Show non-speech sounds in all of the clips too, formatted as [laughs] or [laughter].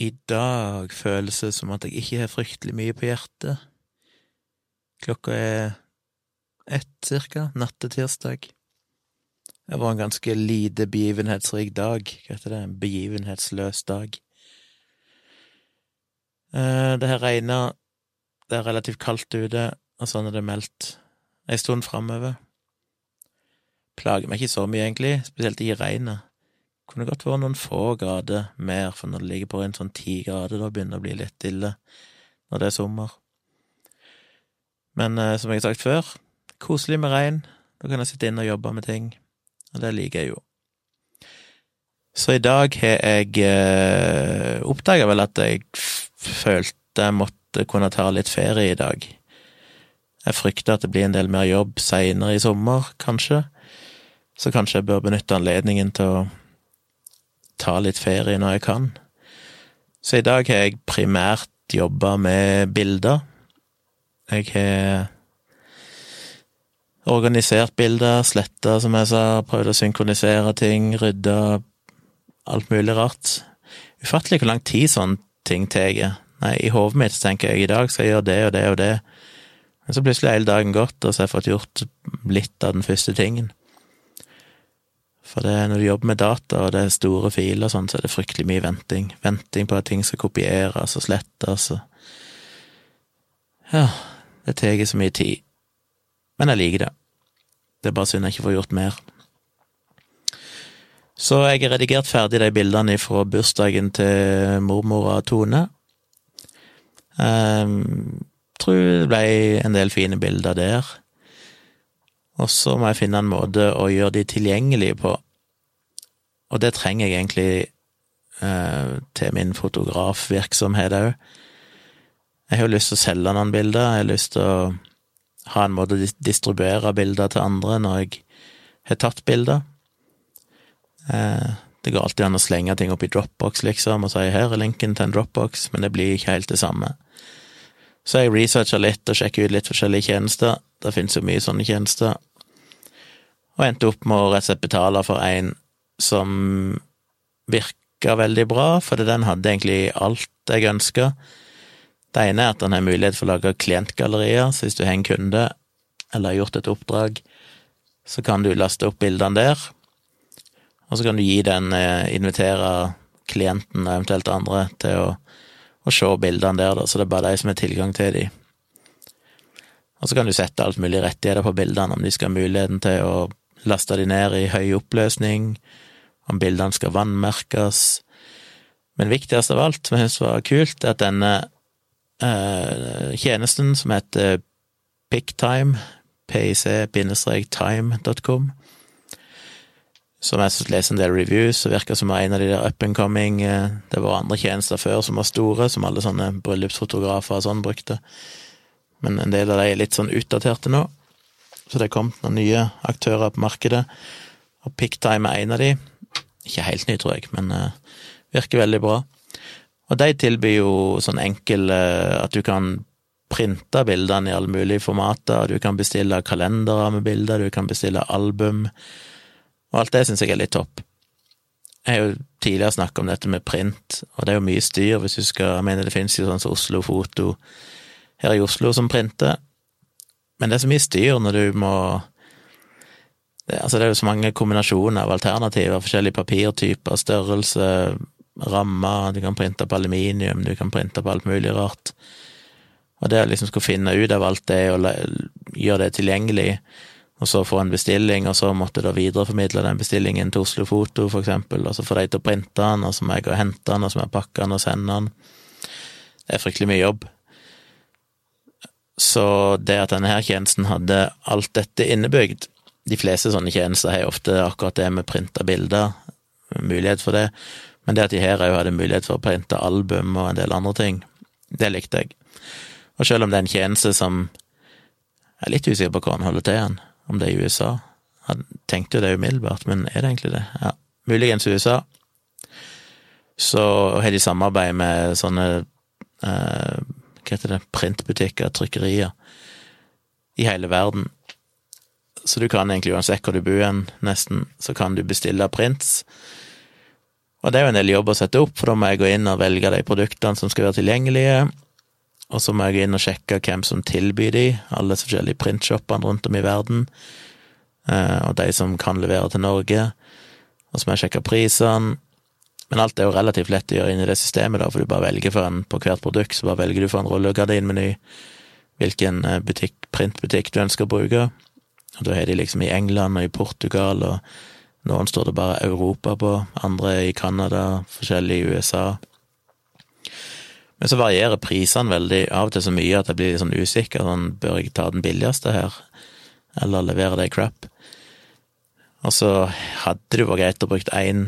I dag føles det som at jeg ikke har fryktelig mye på hjertet. Klokka er ett cirka, nattetirsdag. Det var en ganske lite begivenhetsrik dag. Hva heter det? En begivenhetsløs dag. Eh, det har regna, det er relativt kaldt ute, og sånn er det meldt ei stund framover. Plager meg ikke så mye, egentlig, spesielt ikke regnet. Kunne godt vært noen få grader mer, for når det ligger på en sånn ti grader, da begynner det å bli litt ille når det er sommer. Men eh, som jeg har sagt før, koselig med regn. Da kan jeg sitte inne og jobbe med ting, og det liker jeg jo. Så i dag har jeg eh, oppdaga vel at jeg følte jeg måtte kunne ta litt ferie i dag. Jeg frykter at det blir en del mer jobb seinere i sommer, kanskje, så kanskje jeg bør benytte anledningen til å ta litt ferie når jeg kan. Så i dag har jeg primært jobba med bilder. Jeg har organisert bilder, sletta, som jeg sa, prøvd å synkronisere ting, rydda alt mulig rart. Ufattelig hvor lang tid sånne ting tar. Nei, i hodet mitt tenker jeg i dag skal jeg gjøre det og det og det, men så plutselig er hele dagen gått, og så har jeg fått gjort litt av den første tingen. For det, når du jobber med data, og det er store filer og sånn, så er det fryktelig mye venting. Venting på at ting skal kopieres og slettes og Ja, det tar så mye tid. Men jeg liker det. Det er bare synd jeg ikke får gjort mer. Så jeg har redigert ferdig de bildene fra bursdagen til mormor og Tone. Um, tror det ble en del fine bilder der. Og så må jeg finne en måte å gjøre de tilgjengelige på. Og det trenger jeg egentlig eh, til min fotografvirksomhet òg. Jeg har jo lyst til å selge noen bilder, jeg har lyst til å ha en måte å distribuere bilder til andre når jeg har tatt bilder. Eh, det går alltid an å slenge ting opp i Dropbox, liksom, og si 'her er linken til en Dropbox', men det blir ikke helt det samme. Så jeg researcha litt og sjekka ut litt forskjellige tjenester. Det finnes jo mye sånne tjenester. Og endte opp med å rett og slett betale for en som virka veldig bra, fordi den hadde egentlig alt jeg ønska. Det ene er at den har mulighet for å lage klientgallerier, så hvis du har en kunde eller har gjort et oppdrag, så kan du laste opp bildene der, og så kan du gi den, eh, invitere klienten og eventuelt andre til å, å se bildene der, da, så det er bare de som har tilgang til de. Og så kan du sette alt mulig rettigheter på bildene, om de skal ha muligheten til å laste de ned i høy oppløsning, om bildene skal vannmerkes. Men viktigst av alt, som jeg synes var kult, er at denne eh, tjenesten som heter Picktime, pic-time.com, som jeg leser en del reviews, så virker som en av de der up and coming eh, Det var andre tjenester før som var store, som alle sånne bryllupsfotografer og sånn brukte. Men en del av de er litt sånn utdaterte nå. Så det er kommet noen nye aktører på markedet, og Picktime er en av de. Ikke helt ny, tror jeg, men uh, virker veldig bra. Og de tilbyr jo sånn enkel uh, at du kan printe bildene i alle mulige formater, og du kan bestille kalendere med bilder, du kan bestille album, og alt det syns jeg er litt topp. Jeg har jo tidligere snakket om dette med print, og det er jo mye styr hvis du skal Jeg mener det finnes jo sånn som Oslo Foto her i Oslo som printer, men det er så mye styr når du må det, Altså, det er jo så mange kombinasjoner av alternativer, forskjellige papirtyper, størrelse, rammer, du kan printe på aluminium, du kan printe på alt mulig rart. Og det å liksom skulle finne ut av alt det og gjøre det tilgjengelig, og så få en bestilling, og så måtte da videreformidle den bestillingen til Oslo Foto, for eksempel, og så få de til å printe den, og så må jeg gå og hente den, og så må jeg pakke den og sende den. Det er fryktelig mye jobb. Så det at denne her tjenesten hadde alt dette innebygd De fleste sånne tjenester har ofte akkurat det med printa bilder, mulighet for det, men det at de her òg hadde mulighet for å printe album og en del andre ting, det likte jeg. Og selv om det er en tjeneste som Jeg er litt usikker på hvor han holder til igjen, om det er i USA. Han tenkte jo det umiddelbart, men er det egentlig det? Ja, muligens USA. Så har de samarbeid med sånne eh, hva heter det, printbutikker, trykkerier, i hele verden. Så du kan egentlig uansett hvor du bor hen, nesten, så kan du bestille prints. Og det er jo en del jobb å sette opp, for da må jeg gå inn og velge de produktene som skal være tilgjengelige, og så må jeg gå inn og sjekke hvem som tilbyr de, alle forskjellige printshoppene rundt om i verden, eh, og de som kan levere til Norge, og så må jeg sjekke prisene. Men alt er jo relativt lett å gjøre inn i det systemet, da, for du bare velger for en på hvert produkt, så bare velger du for en rullegardinmeny hvilken eh, butikk, printbutikk du ønsker å bruke. Og da har de liksom i England og i Portugal, og noen står det bare Europa på, andre i Canada, forskjellige i USA. Men så varierer prisene veldig, av og til så mye at jeg blir litt sånn usikker. Sånn, bør jeg ta den billigste her, eller levere det crap? Og så hadde det vært greit å bruke én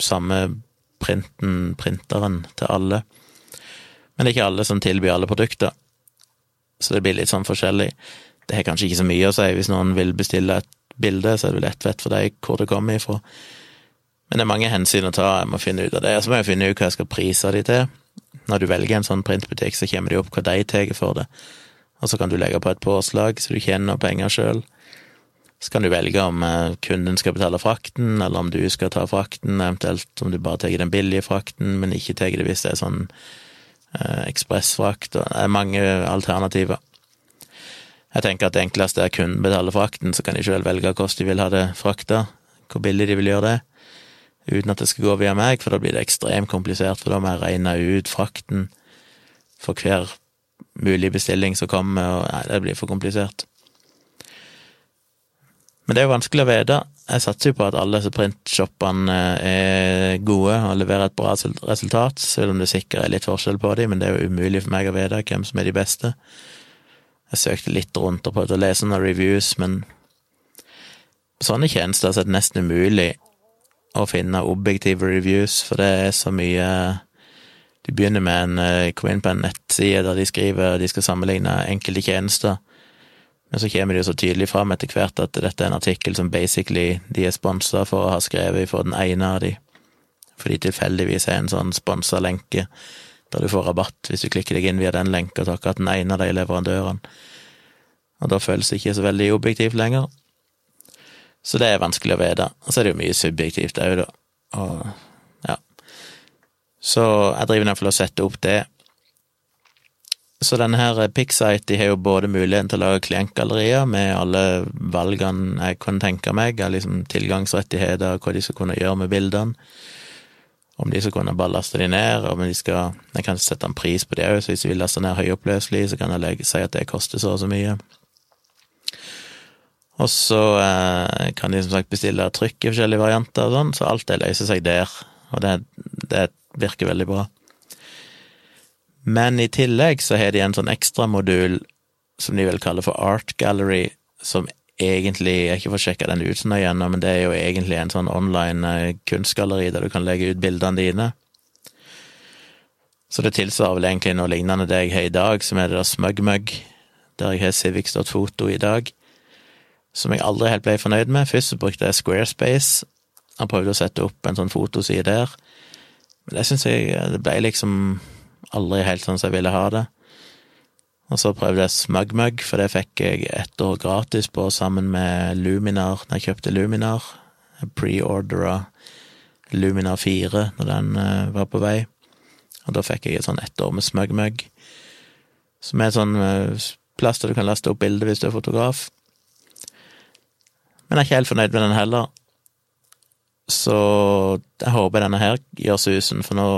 samme printen, printeren, til alle. Men det er ikke alle som tilbyr alle produkter, så det blir litt sånn forskjellig. Det har kanskje ikke så mye å si hvis noen vil bestille et bilde, så er det lett vett for deg hvor det kommer ifra. Men det er mange hensyn å ta, jeg må finne ut av det. Så må jeg finne ut hva jeg skal prise de til. Når du velger en sånn printbutikk, så kommer de opp hva de tar for det, og så kan du legge på et påslag så du tjener penger sjøl. Så kan du velge om eh, kunden skal betale frakten, eller om du skal ta frakten, eventuelt om du bare tar den billige frakten, men ikke tar det hvis det er sånn eh, ekspressfrakt, det er mange alternativer. Jeg tenker at det enkleste er kunden betaler frakten, så kan de sjøl velge hvordan de vil ha det frakta, hvor billig de vil gjøre det, uten at det skal gå via meg, for da blir det ekstremt komplisert, for da må jeg regne ut frakten for hver mulig bestilling som kommer, og nei, det blir for komplisert. Men det er jo vanskelig å vite. Jeg satser jo på at alle disse printshoppene er gode og leverer et bra resultat, selv om det sikkert er litt forskjell på dem, men det er jo umulig for meg å vite hvem som er de beste. Jeg søkte litt rundt og prøvde å lese noen reviews, men sånne tjenester er det nesten umulig å finne objektive reviews, for det er så mye De begynner med en eh, Kom inn på en nettside der de skriver de skal sammenligne enkelte tjenester men så kommer det jo så tydelig fram etter hvert at dette er en artikkel som basically de er sponsa for å ha skrevet for den ene av de, fordi tilfeldigvis er en sånn sponsa lenke der du får rabatt hvis du klikker deg inn via den lenka til akkurat den ene av de leverandørene. Og da føles det ikke så veldig objektivt lenger. Så det er vanskelig å vite. Og så er det jo mye subjektivt òg, da. Og ja. Så jeg driver iallfall og setter opp det så denne her Pixite de har jo både muligheten til å lage klientgallerier med alle valgene jeg kunne tenke meg, av liksom tilgangsrettigheter, hva de skal kunne gjøre med bildene, om de skal kunne bare laste de ned, om de skal Jeg kan sette en pris på det òg, så hvis de vil laste ned høyoppløselig, så kan jeg si at det koster så og så mye. Og så eh, kan de som sagt bestille trykk i forskjellige varianter og sånn, så alt det løser seg der, og det, det virker veldig bra. Men i tillegg så har de en sånn ekstramodul som de vil kalle for Art Gallery, som egentlig Jeg ikke får sjekka den ut sånn igjen, men det er jo egentlig en sånn online eh, kunstgalleri der du kan legge ut bildene dine. Så det tilsvarer vel egentlig noe lignende det jeg har i dag, som er det der SmugMug, der jeg har civics.foto i dag, som jeg aldri helt ble fornøyd med. Først så brukte jeg Squarespace, og prøvde å sette opp en sånn fotoside der, men det syns jeg det ble liksom aldri helt sånn som jeg ville ha det. Og så prøvde jeg SmugMug, for det fikk jeg ett år gratis på sammen med Luminar når jeg kjøpte Luminar. Jeg preordra Luminar 4 når den uh, var på vei, og da fikk jeg et sånn ett år med SmugMug, som er en sånn uh, plass der du kan laste opp bilder hvis du er fotograf. Men jeg er ikke helt fornøyd med den heller, så jeg håper denne her gjør susen, for nå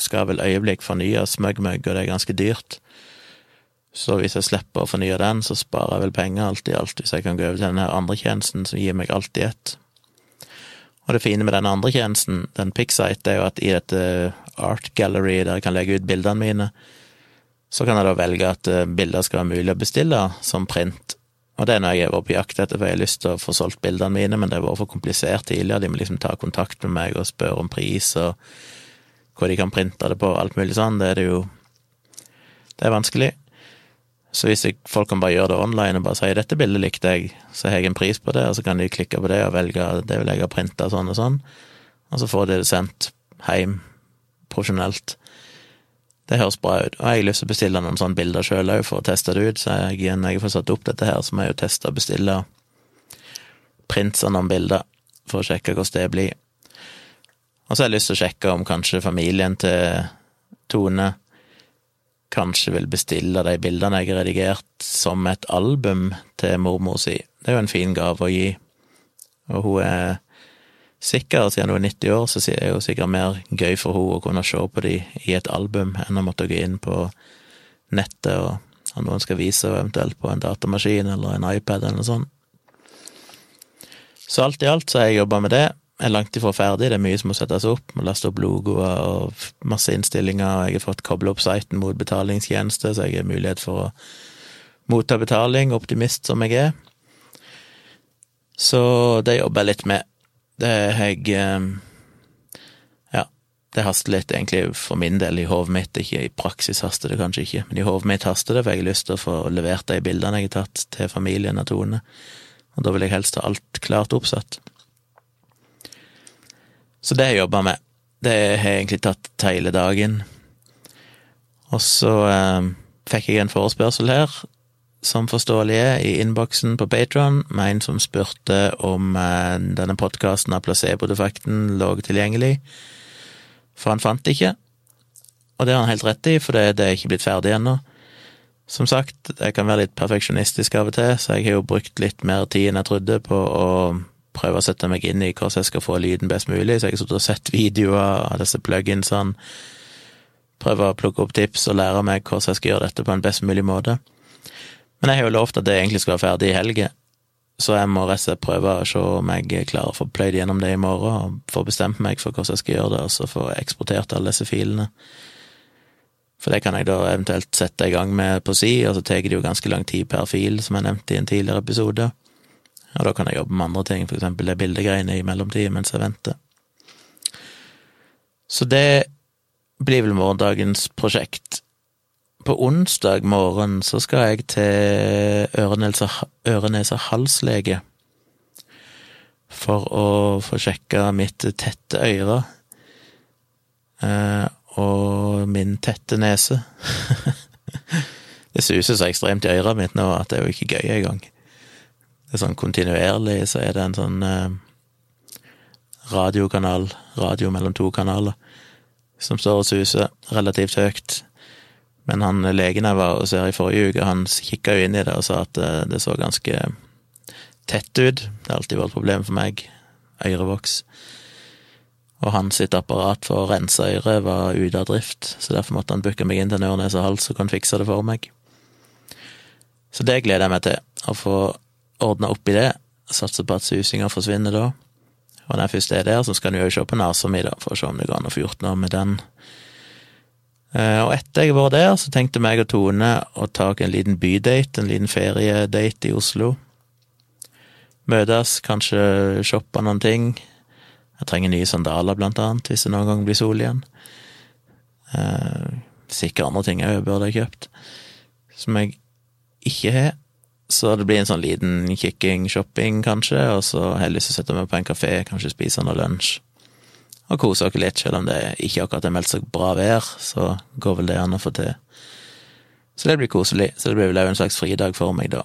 skal vel øyeblikk fornye SmugMug, og det er ganske dyrt. Så hvis jeg slipper å fornye den, så sparer jeg vel penger alt i alt, hvis jeg kan gå over til den andre tjenesten som gir meg alt i ett. Og det fine med den andre tjenesten, den Pixite, er jo at i dette Art Gallery, der jeg kan legge ut bildene mine, så kan jeg da velge at eh, bilder skal være mulig å bestille som print. Og det er noe jeg har vært på jakt etter, for jeg har lyst til å få solgt bildene mine, men det har vært for komplisert tidligere. De må liksom ta kontakt med meg og spørre om pris og hvor de kan printe det på, alt mulig sånn, det er det jo Det er vanskelig. Så hvis jeg, folk kan bare gjøre det online og bare si 'dette bildet likte jeg', så har jeg en pris på det, og så kan de klikke på det og velge 'det vil jeg ha printa sånn og sånn', og så får de det sendt hjem profesjonelt. Det høres bra ut. Og jeg har lyst til å bestille noen sånne bilder sjøl òg, for å teste det ut. Så jeg, når jeg får satt opp dette her, så må jeg jo teste og bestille prints av noen bilder, for å sjekke hvordan det blir. Og så har jeg lyst til å sjekke om kanskje familien til Tone kanskje vil bestille de bildene jeg har redigert som et album til mormor si. Det er jo en fin gave å gi. Og hun er sikkert, siden hun er 90 år, så er det jo sikkert mer gøy for hun å kunne se på de i et album enn å måtte gå inn på nettet og ha noen skal vise, eventuelt på en datamaskin eller en iPad eller noe sånt. Så alt i alt så har jeg jobba med det er langt ifra ferdig, det er mye som må settes opp. Må laste opp logoer og masse innstillinger, og jeg har fått kobla opp siten mot betalingstjeneste, så jeg har mulighet for å motta betaling, optimist som jeg er. Så det jobber jeg litt med. Det har jeg eh, Ja, det haster litt, egentlig, for min del, i hodet mitt. Ikke i praksis haster det kanskje ikke, men i hodet mitt haster det, for jeg har lyst til å få levert de bildene jeg har tatt til familien og Tone, og da vil jeg helst ha alt klart oppsatt. Så det har jeg jobba med. Det har jeg egentlig tatt hele dagen. Og så eh, fikk jeg en forespørsel her, som forståelig er, i innboksen på Patron, med en som spurte om eh, denne podkasten av placebo-defekten lå tilgjengelig, for han fant det ikke. Og det har han helt rett i, for det, det er ikke blitt ferdig ennå. Som sagt, jeg kan være litt perfeksjonistisk av og til, så jeg har jo brukt litt mer tid enn jeg trodde på å prøve å sette meg inn i hvordan jeg skal få lyden best mulig, så jeg har sett videoer av disse pluginsene, prøve å plukke opp tips og lære meg hvordan jeg skal gjøre dette på en best mulig måte. Men jeg har jo lovt at det egentlig skal være ferdig i helge, så jeg må rett og slett prøve å se om jeg klarer å få pløyd gjennom det i morgen, og få bestemt meg for hvordan jeg skal gjøre det, og så få eksportert alle disse filene. For det kan jeg da eventuelt sette i gang med på si, og så tar det jo ganske lang tid per fil, som jeg nevnte i en tidligere episode. Og da kan jeg jobbe med andre ting, eksempel det bildegreiene i mellomtida mens jeg venter. Så det blir vel morgendagens prosjekt. På onsdag morgen så skal jeg til øre-nese-halslege for å få sjekka mitt tette øre eh, og min tette nese. [laughs] det suser så ekstremt i øret mitt nå at det er jo ikke gøy engang. Det er sånn kontinuerlig, så er det en sånn eh, radiokanal, radio mellom to kanaler, som står og suser relativt høyt. Men han legen jeg var hos her i forrige uke, han kikka jo inn i det og sa at eh, det så ganske tett ut. Det har alltid vært et problem for meg. Ørevoks. Og hans sitt apparat for å rense øret var ute av drift, så derfor måtte han booke meg inn til Nørnes og hals og kunne fikse det for meg. Så det gleder jeg meg til, å få ordne opp i det. Satser på at susinga forsvinner da. Og når jeg først er der, så skal du jo se på nesa mi, da, for å se om det går an å få gjort noe med den. Eh, og etter jeg var der, så tenkte meg og Tone å ta en liten bydate, en liten feriedate i Oslo. Møtes, kanskje shoppe noen ting. Jeg trenger nye sandaler, blant annet, hvis det noen gang blir sol igjen. Eh, sikkert andre ting jeg burde ha kjøpt, som jeg ikke har. Så det blir en sånn liten kikking-shopping, kanskje, og så har jeg lyst til å sette meg på en kafé, kanskje spise noe lunsj. Og kose oss litt, selv om det ikke akkurat er meldt så bra vær, så går vel det an å få til. Så det blir koselig. Så det blir vel òg en slags fridag for meg, da.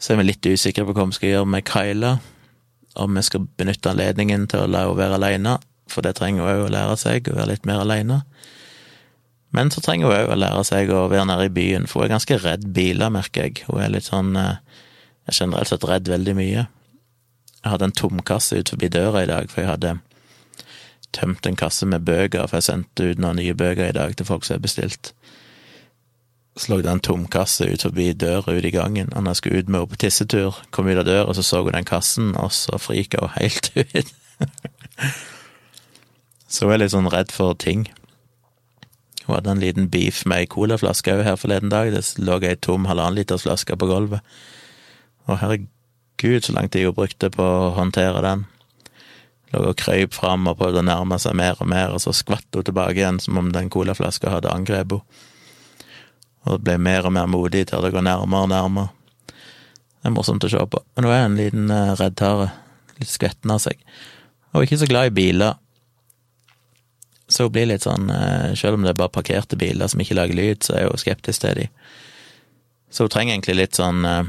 Så er vi litt usikre på hva vi skal gjøre med Kyla. Om vi skal benytte anledningen til å la henne være aleine, for det trenger hun òg å lære seg, å være litt mer aleine. Men så trenger hun òg å lære seg å være nede i byen, for hun er ganske redd biler, merker jeg. Hun er litt sånn eh, Jeg er generelt sett redd veldig mye. Jeg hadde en tomkasse ut forbi døra i dag, for jeg hadde tømt en kasse med bøker, for jeg sendte ut noen nye bøker i dag til folk som har bestilt. Så lå det en tomkasse ut forbi døra ute i gangen, og når jeg skulle ut med henne på tissetur, kom ut av døra, så så hun den kassen, og så frika hun helt [laughs] ut. så hun er litt sånn redd for ting. Hun hadde en liten beef med ei colaflaske òg her forleden dag. Det lå ei tom halvannenlitersflaske på gulvet. Og herregud, så lang tid hun brukte på å håndtere den. Lå og krøyp fram og prøvde å nærme seg mer og mer, og så skvatt hun tilbake igjen som om den colaflaska hadde angrepet henne. Og ble mer og mer modig til å gå nærmere og nærmere. Det er morsomt å se på. Men hun er en liten redd reddtare. Litt skvetten av seg. Og ikke så glad i biler. Så hun blir litt sånn eh, Selv om det er bare parkerte biler som ikke lager lyd, så er hun skeptisk til de. Så hun trenger egentlig litt sånn ja,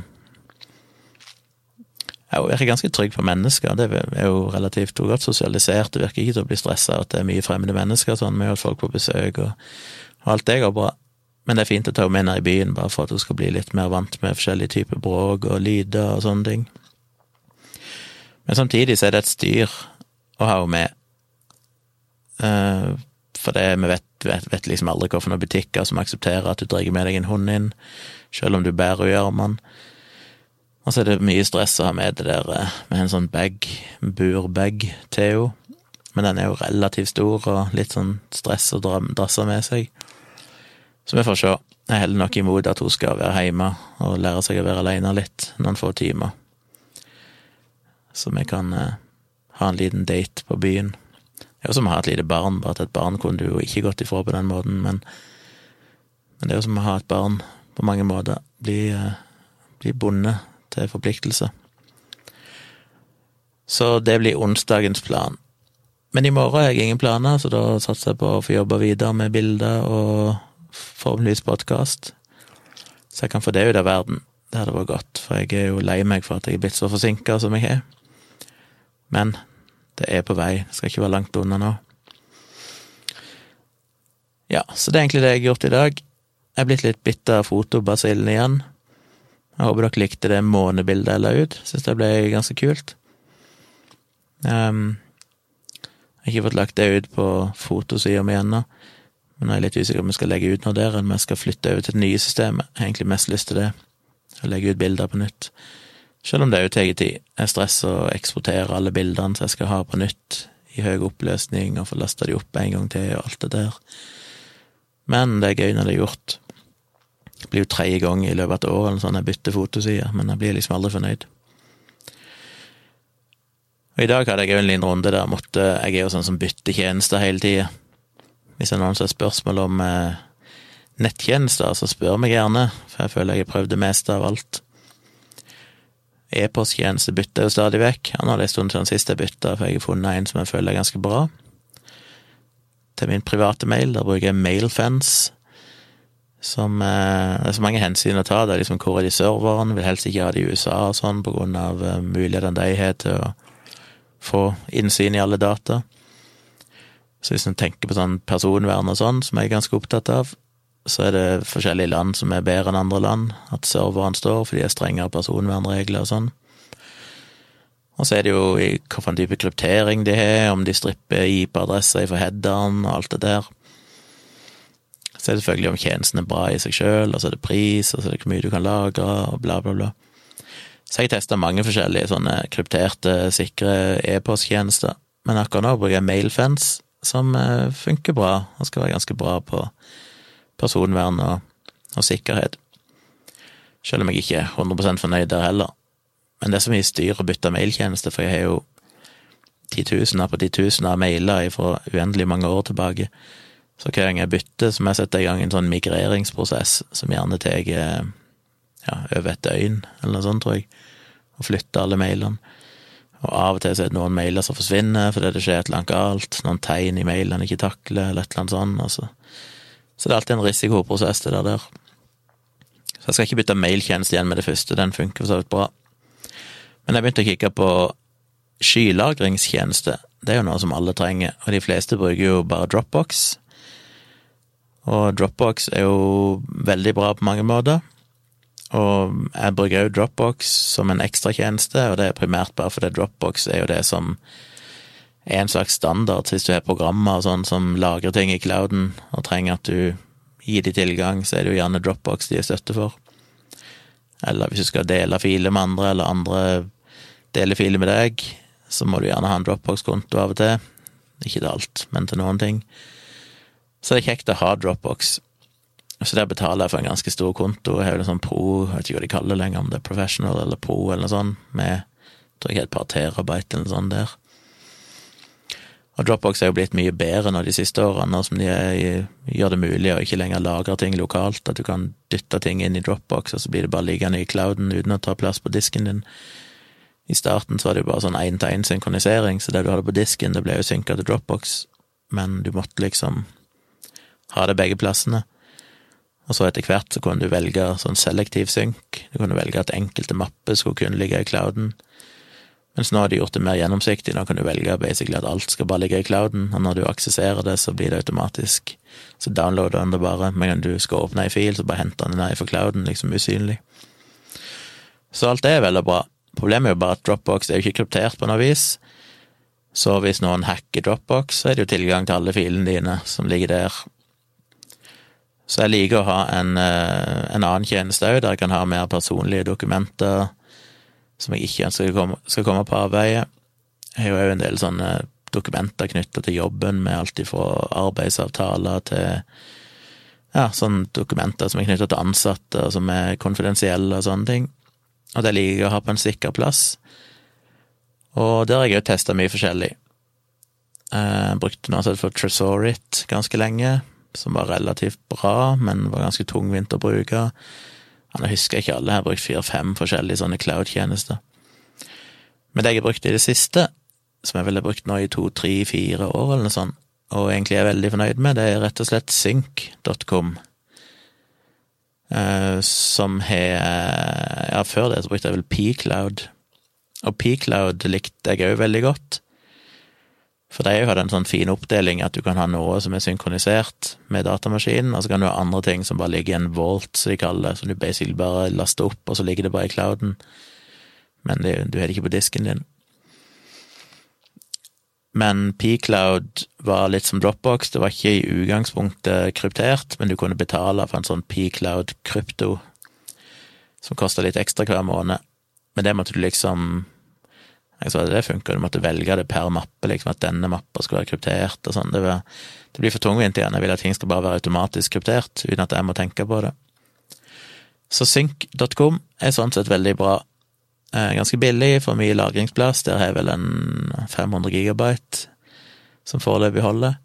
Hun virker ganske trygg på mennesker. Det er jo relativt godt sosialisert. Det virker ikke til å bli stressa at det er mye fremmede mennesker, sånn med folk på besøk og, og alt det går bra. Men det er fint å ta henne med ned i byen, bare for at hun skal bli litt mer vant med forskjellige typer bråk og lyder og sånne ting. Men samtidig så er det et styr å ha henne med. Uh, for det, vi vet, vet, vet liksom aldri hvilke butikker som aksepterer at du drar med deg en hund inn, selv om du bærer og gjør armene. Og så er det mye stress å ha med det der eh, med en sånn bag, burbag Theo. Men den er jo relativt stor og litt sånn stress å drasse med seg. Så vi får se. Jeg heller nok imot at hun skal være hjemme og lære seg å være alene litt noen få timer. Så vi kan eh, ha en liten date på byen. Det er jo som å ha et lite barn, bare at et barn kunne du jo ikke gått ifra på den måten, men, men det er jo som å ha et barn på mange måter. Bli, eh, bli bonde til forpliktelse. Så det blir onsdagens plan. Men i morgen har jeg ingen planer, så da satser jeg på å få jobbe videre med bilder og forhåpentligvis podkast. Så jeg kan få det ut av verden. Det hadde vært godt, for jeg er jo lei meg for at jeg er blitt så forsinka som jeg er. Men det er på vei, det skal ikke være langt unna nå. Ja, så det er egentlig det jeg har gjort i dag. Jeg er blitt litt bitt av fotobasillen igjen. Jeg håper dere likte det månebildet jeg la ut. Syns det ble ganske kult. Um, jeg har ikke fått lagt det ut på fotosida mi ennå, men jeg er litt usikker om jeg skal legge ut noe der, eller om jeg skal flytte over til det nye systemet. Jeg har egentlig mest lyst til det, å legge ut bilder på nytt. Selv om det òg tar tid. Jeg stresser å eksportere alle bildene som jeg skal ha på nytt, i høy oppløsning, og få lasta de opp en gang til, og alt det der. Men det er gøy når det er gjort. Det blir jo tredje gang i løpet av et år eller sånn jeg bytter fotoside, men jeg blir liksom aldri fornøyd. Og I dag hadde jeg jo en liten runde der måtte Jeg er jo sånn som bytter tjenester hele tida. Hvis det er noen som har spørsmål om eh, nettjenester, så spør meg gjerne, for jeg føler jeg har prøvd det meste av alt. E-posttjeneste bytter jeg jo stadig vekk. Han hadde en stund siden sist jeg bytta, for jeg har funnet en som jeg føler er ganske bra. Til min private mail, der bruker jeg Mailfence som eh, Det er så mange hensyn å ta. Det er liksom hvor er de serverne? Vil helst ikke ha det i USA og sånn, på grunn av uh, mulighetene de har til å få innsyn i alle data. Så hvis en tenker på sånn personvern og sånn, som jeg er ganske opptatt av, så er det forskjellige land som er bedre enn andre land. At serverne står, for de har strengere personvernregler og sånn. Og så er det jo i hvilken type kryptering de har, om de stripper IP-adresser fra headeren og alt det der. Så er det selvfølgelig om tjenesten er bra i seg sjøl, og så er det pris, og så er det hvor mye du kan lagre, og bla, bla, bla. Så jeg testa mange forskjellige sånne krypterte, sikre e-posttjenester, men akkurat nå bruker jeg Mailfence, som eh, funker bra, og skal være ganske bra på personvern og, og sikkerhet. Selv om jeg ikke er 100 fornøyd der heller. Men det er så mye styr å bytte mailtjeneste, for jeg har jo titusener på titusener av mailer fra uendelig mange år tilbake. Så hver gang jeg bytter, så må jeg sette i gang en sånn migreringsprosess som gjerne tar ja, over et døgn, eller noe sånt, tror jeg, og flytter alle mailene. Og av og til så er det noen mailer som forsvinner fordi det skjer et eller annet galt, noen tegn i mailene ikke takler, eller et eller annet sånt. Altså. Så det er alltid en risikoprosess, det der. Så jeg skal ikke bytte mailtjeneste igjen med det første, den funker for så vidt bra. Men jeg begynte å kikke på skylagringstjeneste. Det er jo noe som alle trenger, og de fleste bruker jo bare Dropbox. Og Dropbox er jo veldig bra på mange måter. Og jeg bruker jo Dropbox som en ekstratjeneste, og det er primært bare fordi Dropbox er jo det som er en slags standard hvis du har programmer sånn som lagrer ting i clouden og trenger at du gir de tilgang, så er det jo gjerne Dropbox de er støtte for. Eller hvis du skal dele filer med andre, eller andre deler filer med deg, så må du gjerne ha en Dropbox-konto av og til. Ikke til alt, men til noen ting. Så det er kjekt å ha Dropbox. Så der betaler jeg for en ganske stor konto. Jeg har en sånn pro, jeg vet ikke hva de kaller det lenger, om det er professional eller pro eller noe sånt, med tror jeg et par terabyte eller noe sånt der. Og Dropbox er jo blitt mye bedre nå de siste årene, som de er, gjør det mulig å ikke lenger lagre ting lokalt, at du kan dytte ting inn i Dropbox, og så blir det bare liggende i clouden uten å ta plass på disken din. I starten så var det jo bare sånn én-til-én-synkronisering, så det du hadde på disken, det ble jo synka til Dropbox, men du måtte liksom ha det begge plassene. Og så etter hvert så kunne du velge sånn selektiv synk. Du kunne velge at enkelte mapper skulle kunne ligge i clouden. Mens nå har de gjort det mer gjennomsiktig, nå kan du velge basically at alt skal bare ligge i clouden, og når du aksesserer det, så blir det automatisk. Så downloader den det bare, men du skal åpne ei fil, så bare henter den ned fra clouden, liksom usynlig. Så alt det er veldig bra. Problemet er jo bare at Dropbox er jo ikke kryptert på noe vis. Så hvis noen hacker Dropbox, så er det jo tilgang til alle filene dine som ligger der. Så jeg liker å ha en, eh, en annen tjeneste òg, der jeg kan ha mer personlige dokumenter som jeg ikke ønsker skal komme, på arbeidet. Jeg har jo en del sånne dokumenter knytta til jobben, med alt ifra arbeidsavtaler til ja, sånne dokumenter som er knytta til ansatte, og som er konfidensielle og sånne ting. Og det liker jeg å ha på en sikker plass. Og der har jeg òg testa mye forskjellig. Jeg brukte noe som for Tresorit ganske lenge, som var relativt bra, men var ganske tungvint å bruke. Nå husker jeg ikke alle, jeg har brukt fire-fem forskjellige sånne cloud-tjenester. Men det jeg har brukt i det siste, som jeg har brukt nå i to, tre, fire år eller noe sånt, og egentlig er veldig fornøyd med, det er rett og slett sync.com. Uh, som har Ja, før det så brukte jeg vel Pcloud. Og Pcloud likte jeg òg veldig godt. For de jo en sånn fin oppdeling at du kan ha noe som er synkronisert med datamaskinen, og så kan du ha andre ting som bare ligger i en vault, som de kaller det, som du basically bare laster opp, og så ligger det bare i clouden. Men det, du har det ikke på disken din. Men Pcloud var litt som Dropbox, det var ikke i utgangspunktet kryptert, men du kunne betale for en sånn Pcloud krypto, som kosta litt ekstra hver måned. Men det måtte du liksom jeg sa det funka, du måtte velge det per mappe, liksom at denne mappa skulle være kryptert og sånn. Det, det, blir for tungvint igjen. Jeg vil at ting skal bare være automatisk kryptert, uten at jeg må tenke på det. Så sync.com er sånn sett veldig bra. Eh, ganske billig, for mye lagringsplass. Der har jeg vel en 500 gigabyte som foreløpig holder.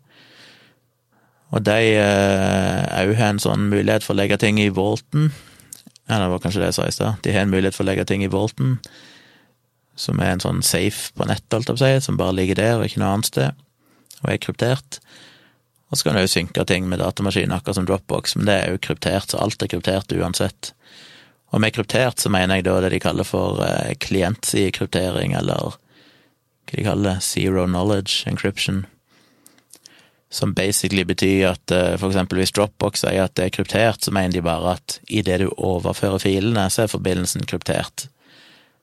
Og de òg eh, har en sånn mulighet for å legge ting i Volten. Ja, det var kanskje det jeg sa i stad. De har en mulighet for å legge ting i Volten som er en sånn safe på nettet, alt jeg si, som bare ligger der og ikke noe annet sted, og er kryptert. Og så kan du jo synke ting med datamaskinen, akkurat som Dropbox, men det er jo kryptert, så alt er kryptert uansett. Og med kryptert så mener jeg da det de kaller for eh, klientsidekryptering, eller hva de kaller det, zero knowledge encryption. Som basically betyr at eh, for eksempel hvis Dropbox sier at det er kryptert, så mener de bare at idet du overfører filene, så er forbindelsen kryptert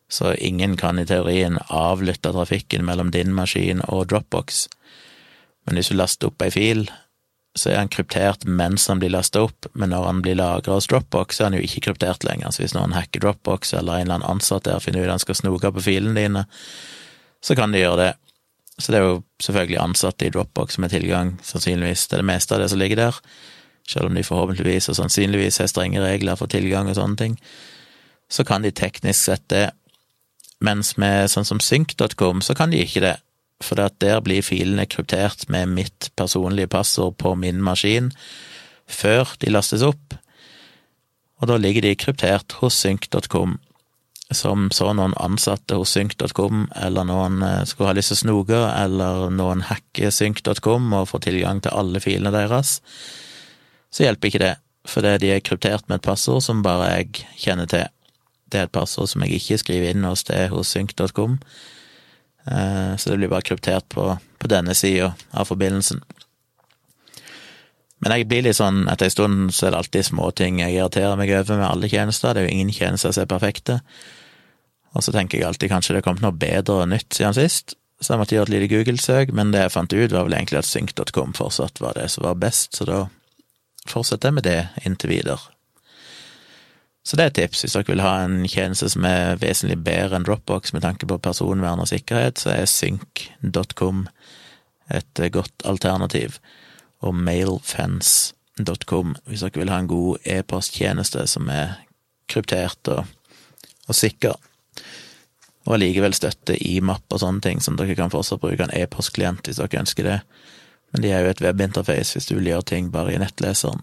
så ingen kan i teorien avlytte trafikken mellom din maskin og Dropbox. Men hvis du laster opp ei fil, så er han kryptert mens han blir lasta opp, men når han blir lagra hos Dropbox, så er han jo ikke kryptert lenger. Så hvis noen hacker Dropbox, eller en eller annen ansatt der finner ut han skal snoke på filene dine, så kan de gjøre det. Så det er jo selvfølgelig ansatte i Dropbox som har tilgang, sannsynligvis, til det meste av det som ligger der, selv om de forhåpentligvis og sannsynligvis har strenge regler for tilgang og sånne ting. Så kan de teknisk sett det, mens med sånn som synk.com, så kan de ikke det, for der blir filene kryptert med mitt personlige passord på min maskin før de lastes opp, og da ligger de kryptert hos synk.com. Som så noen ansatte hos synk.com, eller noen eh, skulle ha lyst til å snoke, eller noen hacker synk.com og får tilgang til alle filene deres, så hjelper ikke det, fordi de er kryptert med et passord som bare jeg kjenner til. Det er et passord som jeg ikke skriver inn hos det hos synk.com, eh, så det blir bare kryptert på, på denne sida av forbindelsen. Men jeg blir litt sånn, etter en stund så er det alltid småting jeg irriterer meg over med alle tjenester, det er jo ingen tjenester som er perfekte. Og så tenker jeg alltid kanskje det kom noe bedre og nytt siden sist, så jeg måtte gjøre et lite Google-søk, men det jeg fant ut, var vel egentlig at synk.com fortsatt var det som var best, så da fortsetter jeg med det inntil videre. Så det er et tips. Hvis dere vil ha en tjeneste som er vesentlig bedre enn Dropbox med tanke på personvern og sikkerhet, så er sync.com et godt alternativ. Og mailfence.com hvis dere vil ha en god e-posttjeneste som er kryptert og, og sikker. Og allikevel støtte IMAP og sånne ting, som dere kan fortsatt bruke en e-postklient hvis dere ønsker det. Men de er jo et webinterface hvis du vil gjøre ting bare i nettleseren.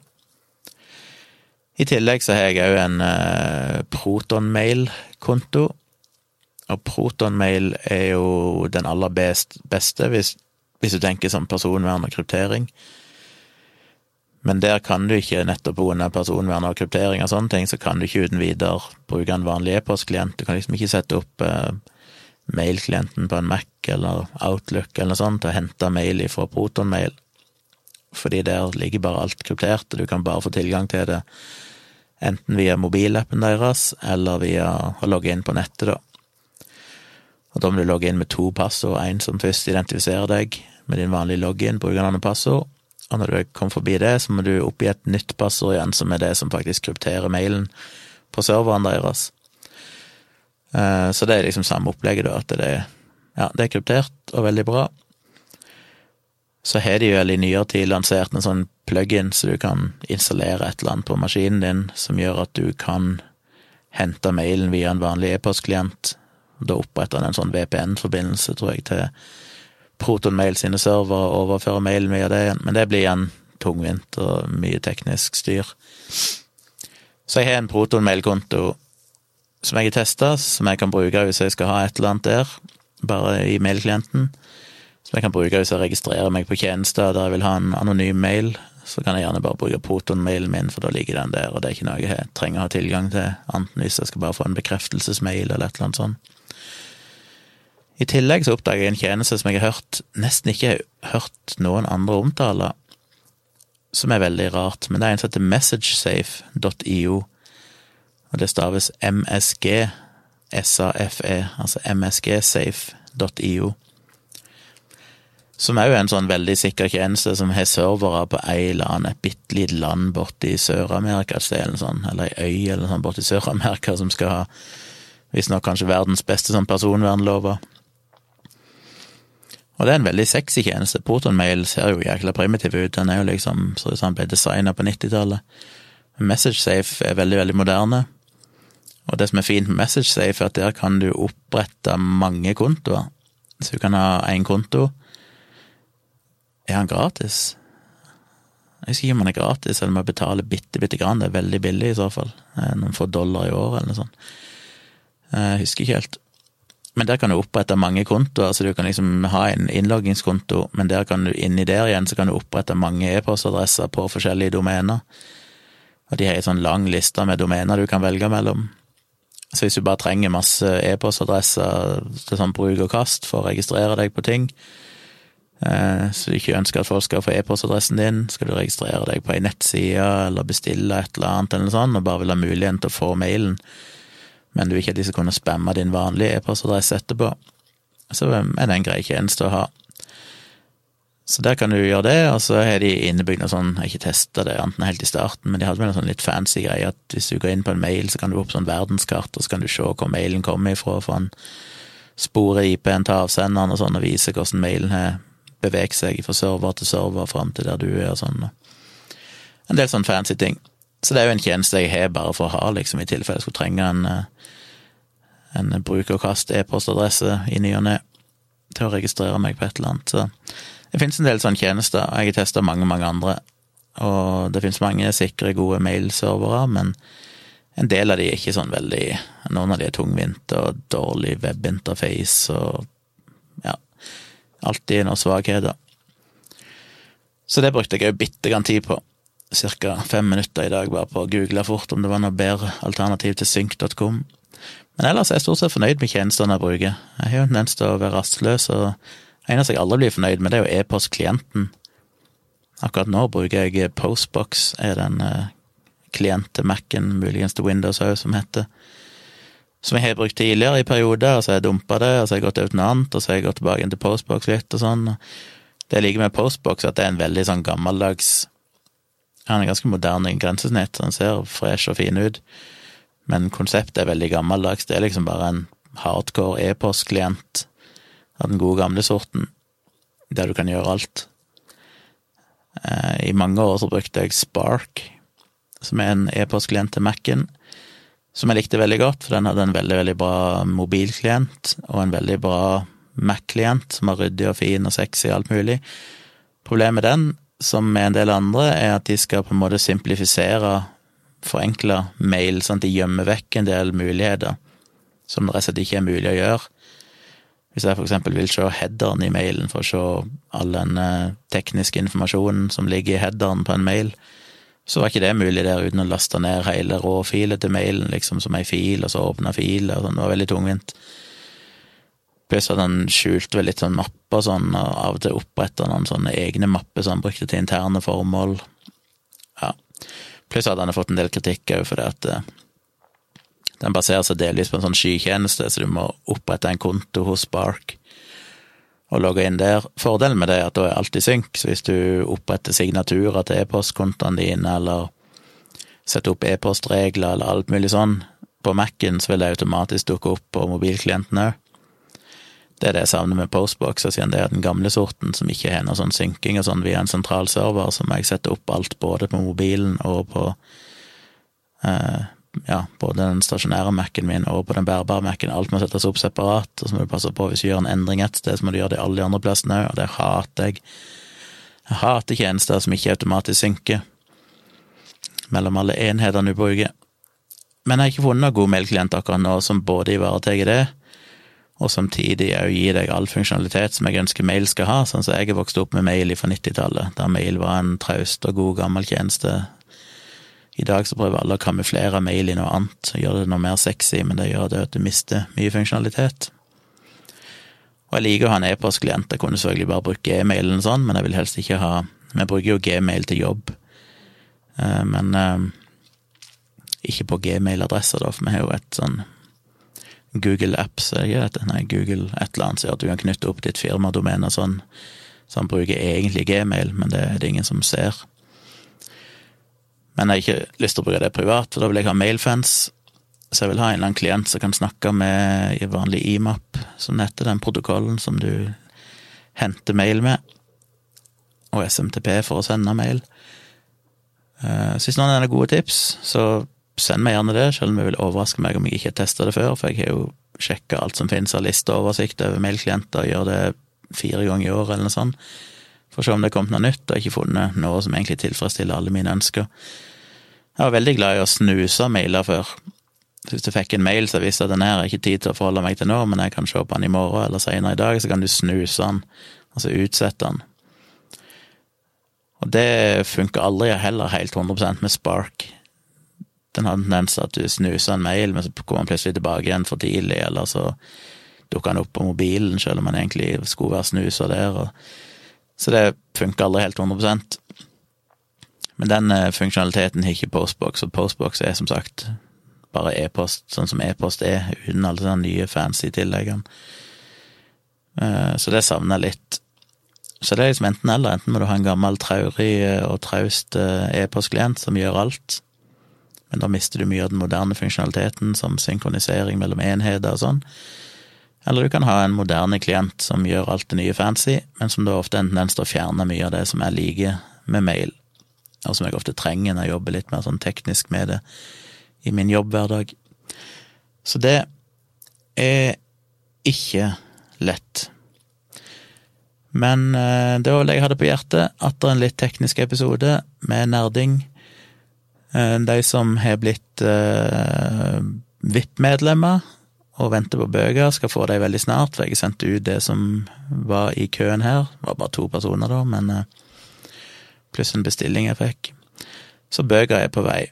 I tillegg så har jeg òg en uh, Protonmail-konto. Og Protonmail er jo den aller best, beste, hvis, hvis, du tenker som personvern og kryptering. Men der kan du ikke, nettopp pga. personvern og kryptering og sånne ting, så kan du ikke uten videre bruke en vanlig e-postklient. Du kan liksom ikke sette opp uh, mailklienten på en Mac eller Outlook eller noe sånt og hente mail ifra ProtonMail, fordi der ligger bare alt kryptert, og du kan bare få tilgang til det enten via mobilappen deres eller via å logge inn på nettet, da. Og da må du logge inn med to passord, én som først identifiserer deg med din vanlige login, brukernavn og passord, og når du kommer forbi det, så må du oppgi et nytt passord igjen, som er det som faktisk krypterer mailen på serveren deres. Eh, så det er liksom samme opplegget, da, at det er, ja, det er kryptert og veldig bra. Så har de vel i nyere tid lansert en sånn plug-in så du kan installere et eller annet på maskinen din som gjør at du kan hente mailen via en vanlig e-postklient. Da oppretter han en sånn VPN-forbindelse, tror jeg, til ProtonMail sine servere og overfører mailen via det igjen, men det blir igjen tungvint og mye teknisk styr. Så jeg har en ProtonMail-konto som jeg har testa, som jeg kan bruke hvis jeg skal ha et eller annet der, bare i mailklienten. Som jeg kan bruke hvis jeg registrerer meg på tjenester der jeg vil ha en anonym mail. Så kan jeg gjerne bare bruke Proton-mailen min, for da ligger den der, og det er ikke noe jeg trenger å ha tilgang til, anten hvis jeg skal bare få en bekreftelsesmail eller et eller annet sånt. I tillegg så oppdager jeg en tjeneste som jeg har hørt, nesten ikke har hørt noen andre omtale, som er veldig rart, men det er en som heter messagesafe.io, og det staves msgsafe, altså msgsafe.io. Som òg er en sånn veldig sikker tjeneste som har servere på ei eller annen, et bitte lite land borti Sør-Amerika et sted, eller sånn, eller ei øy eller sånn borti Sør-Amerika som skal ha visstnok kanskje verdens beste sånn personvernlover. Og det er en veldig sexy tjeneste. ProtonMail ser jo jækla primitiv ut. Den er jo liksom så ut som ble designa på 90-tallet. MessageSafe er veldig, veldig moderne. Og det som er fint med MessageSafe, er at der kan du opprette mange kontoer. Så du kan ha én konto. Er han gratis? Jeg husker ikke om han er gratis, eller om jeg betaler bitte, bitte grann. Det er veldig billig i så fall. Noen få dollar i året, eller noe sånt. Jeg husker ikke helt. Men der kan du opprette mange kontoer, så du kan liksom ha en innloggingskonto, men der kan du inni der igjen så kan du opprette mange e-postadresser på forskjellige domener. Og de har en sånn lang liste med domener du kan velge mellom. Så hvis du bare trenger masse e-postadresser til sånn bruk og kast for å registrere deg på ting, eh, så du ikke ønsker at folk skal få e-postadressen din, skal du registrere deg på ei nettside eller bestille et eller annet eller sånt, og bare vil ha muligheten til å få mailen, men du vil ikke at de skal kunne spamme din vanlige e-postadresse etterpå, så er det en grei tjeneste å ha. Så der kan du gjøre det, og så har de innebygd noe sånn, jeg har ikke testa det enten helt i starten, men de hadde vel en sånn litt fancy greie at hvis du går inn på en mail, så kan du opp sånn verdenskart, og så kan du se hvor mailen kommer ifra, for han sporer IP-en til avsenderen og sånn, og viser hvordan mailen har beveget seg fra server til server fram til der du er og sånn. En del sånn fancy ting. Så det er jo en tjeneste jeg har bare for å ha, liksom, i tilfelle jeg skulle trenge en, eh, en brukerkast e-postadresse i ny og ne til å registrere meg på et eller annet. Så det finnes en del sånne tjenester, og jeg har testa mange, mange andre. Og det finnes mange sikre, gode mailservere, men en del av de er ikke sånn veldig Noen av de er tungvinte og dårlig webinterface og ja, alltid noen svakheter. Så det brukte jeg òg bitte grann tid på ca. fem minutter i dag bare på å google fort om det var noe bedre alternativ til synk.com. Men ellers er jeg stort sett fornøyd med tjenestene jeg bruker. Jeg har jo en tendens til å være rastløs, og eneste jeg aldri blir fornøyd med, det er jo e-postklienten. Akkurat nå bruker jeg Postbox, er den eh, klient til Mac-en, muligens til Windows òg, som heter. Som jeg har brukt tidligere i perioder, og så har jeg dumpa det, og så har jeg gått ut noe annet, og så har jeg gått tilbake til Postbox litt og sånn. Det jeg liker med Postbox, at det er en veldig sånn gammeldags han er ganske moderne i grensesnitt, han ser fresh og fin ut, men konseptet er veldig gammeldags. Det er liksom bare en hardcore e-postklient av den gode, gamle sorten, der du kan gjøre alt. Eh, I mange år så brukte jeg Spark, som er en e-postklient til Mac-en, som jeg likte veldig godt, for den hadde en veldig, veldig bra mobilklient og en veldig bra Mac-klient, som var ryddig og fin og sexy og alt mulig. Problemet med den som med en del andre, er at de skal på en måte simplifisere, forenkle mail, sånn at de gjemmer vekk en del muligheter som det rett og slett ikke er mulig å gjøre. Hvis jeg eksempel vil se headeren i mailen for å se all den tekniske informasjonen som ligger i headeren på en mail, så var ikke det mulig der uten å laste ned hele råfilet til mailen, liksom som ei fil, og så åpne filer og sånn. Det var veldig tungvint. Pluss at han skjulte vel litt sånn mapper sånn, og av og til oppretta noen sånne egne mapper som han brukte til interne formål. Ja. Pluss at han har fått en del kritikk òg fordi at eh, den baserer seg delvis på en sånn skykjeneste, så du må opprette en konto hos Spark og logge inn der. Fordelen med det er at da er alt i synk, så hvis du oppretter signaturer til e-postkontoene dine, eller setter opp e-postregler eller alt mulig sånn på Mac-en, så vil det automatisk dukke opp på mobilklienten òg. Det er det jeg savner med Postbox, siden det er den gamle sorten som ikke har noe sånn synking og sånn via en sentral server, så må jeg sette opp alt både på mobilen og på eh, ja, både den stasjonære Mac-en min og på den bærbare Mac-en. Alt må settes opp separat, og så må du passe på hvis du gjør en endring et sted, så må du gjøre det alle de andre plassene òg, og det hater jeg. Jeg hater tjenester som ikke automatisk synker mellom alle enhetene du bruker. Men jeg har ikke funnet noen god mailklient akkurat nå som både ivaretar det, og samtidig òg gir deg all funksjonalitet som jeg ønsker mail skal ha, sånn som jeg er vokst opp med mail fra 90-tallet, der mail var en traust og god, gammel tjeneste i dag så prøver alle å kamuflere mail i noe annet, gjøre det noe mer sexy, men det gjør det at du mister mye funksjonalitet. Og jeg liker å ha en e-postklient, jeg kunne selvfølgelig bare brukt gmailen sånn, men jeg vil helst ikke ha Vi bruker jo gmail til jobb, eh, men eh, ikke på gmailadresser, da, for vi har jo et sånn Google Apps, det ikke dette? Nei, Google et eller annet, så at du kan knytte opp ditt firmadomene sånn, så han bruker egentlig gmail, men det er det ingen som ser. Men jeg har ikke lyst til å bruke det privat, for da vil jeg ha mailfans. Så jeg vil ha en eller annen klient som kan snakke med i vanlig IMAP, som heter den protokollen som du henter mail med, og SMTP for å sende mail. Eh, så hvis noen har gode tips, så send meg gjerne det, selv om det vil overraske meg om jeg ikke har testa det før, for jeg har jo sjekka alt som finnes av liste og oversikt over mailklienter, gjør det fire ganger i år eller noe sånt for å se om det er kommet noe nytt, og ikke funnet noe som egentlig tilfredsstiller alle mine ønsker. Jeg var veldig glad i å snuse mailer før. Hvis du fikk en mail som visste at den her er ikke tid til å forholde meg til nå, men jeg kan se på den i morgen eller senere i dag, så kan du snuse den, altså utsette den. Og det funker aldri heller helt 100% med Spark. Den har en tendens til at du snuser en mail, men så kommer den plutselig tilbake igjen for tidlig, eller så dukker den opp på mobilen, selv om den egentlig skulle være snusa der. og så det funker aldri helt 100% Men den eh, funksjonaliteten har ikke Postbox, og Postbox er som sagt bare e-post, sånn som e-post er, uten alle de nye fancy tilleggene. Eh, så det savner jeg litt. Så det er liksom enten eller. Enten må du ha en gammel, traurig eh, og traust e-postklient som gjør alt, men da mister du mye av den moderne funksjonaliteten, som synkronisering mellom enheter og sånn. Eller du kan ha en moderne klient som gjør alt det nye fancy, men som da ofte enten til å fjerne mye av det som jeg liker med mail, og som jeg ofte trenger når jeg jobber litt mer sånn teknisk med det i min jobbhverdag. Så det er ikke lett. Men eh, det var det jeg hadde på hjertet, atter en litt teknisk episode med nerding. Eh, de som har blitt uh, VIP-medlemmer, og venter på bøker. Skal få dem veldig snart, for jeg sendte ut det som var i køen her. Det var bare to personer, da, men eh, pluss en bestilling jeg fikk. Så bøker er på vei.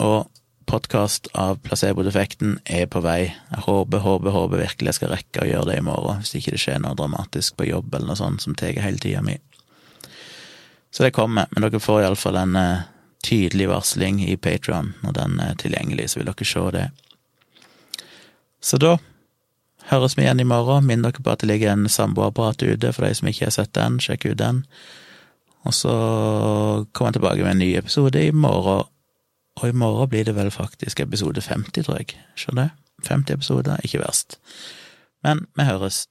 Og podkast av placebo-defekten er på vei. Jeg håper, håper, håper virkelig jeg skal rekke å gjøre det i morgen, hvis ikke det skjer noe dramatisk på jobb eller noe sånt som tar hele tida mi. Så det kommer, men dere får iallfall en uh, tydelig varsling i Patrion. når den er tilgjengelig, så vil dere se det. Så da høres vi igjen i morgen. Minn dere på at det ligger en samboerapparat ute for de som ikke har sett den. Sjekk ut den. Og så kommer jeg tilbake med en ny episode i morgen. Og i morgen blir det vel faktisk episode 50, tror jeg. Skjønner du? 50 episoder, ikke verst. Men vi høres.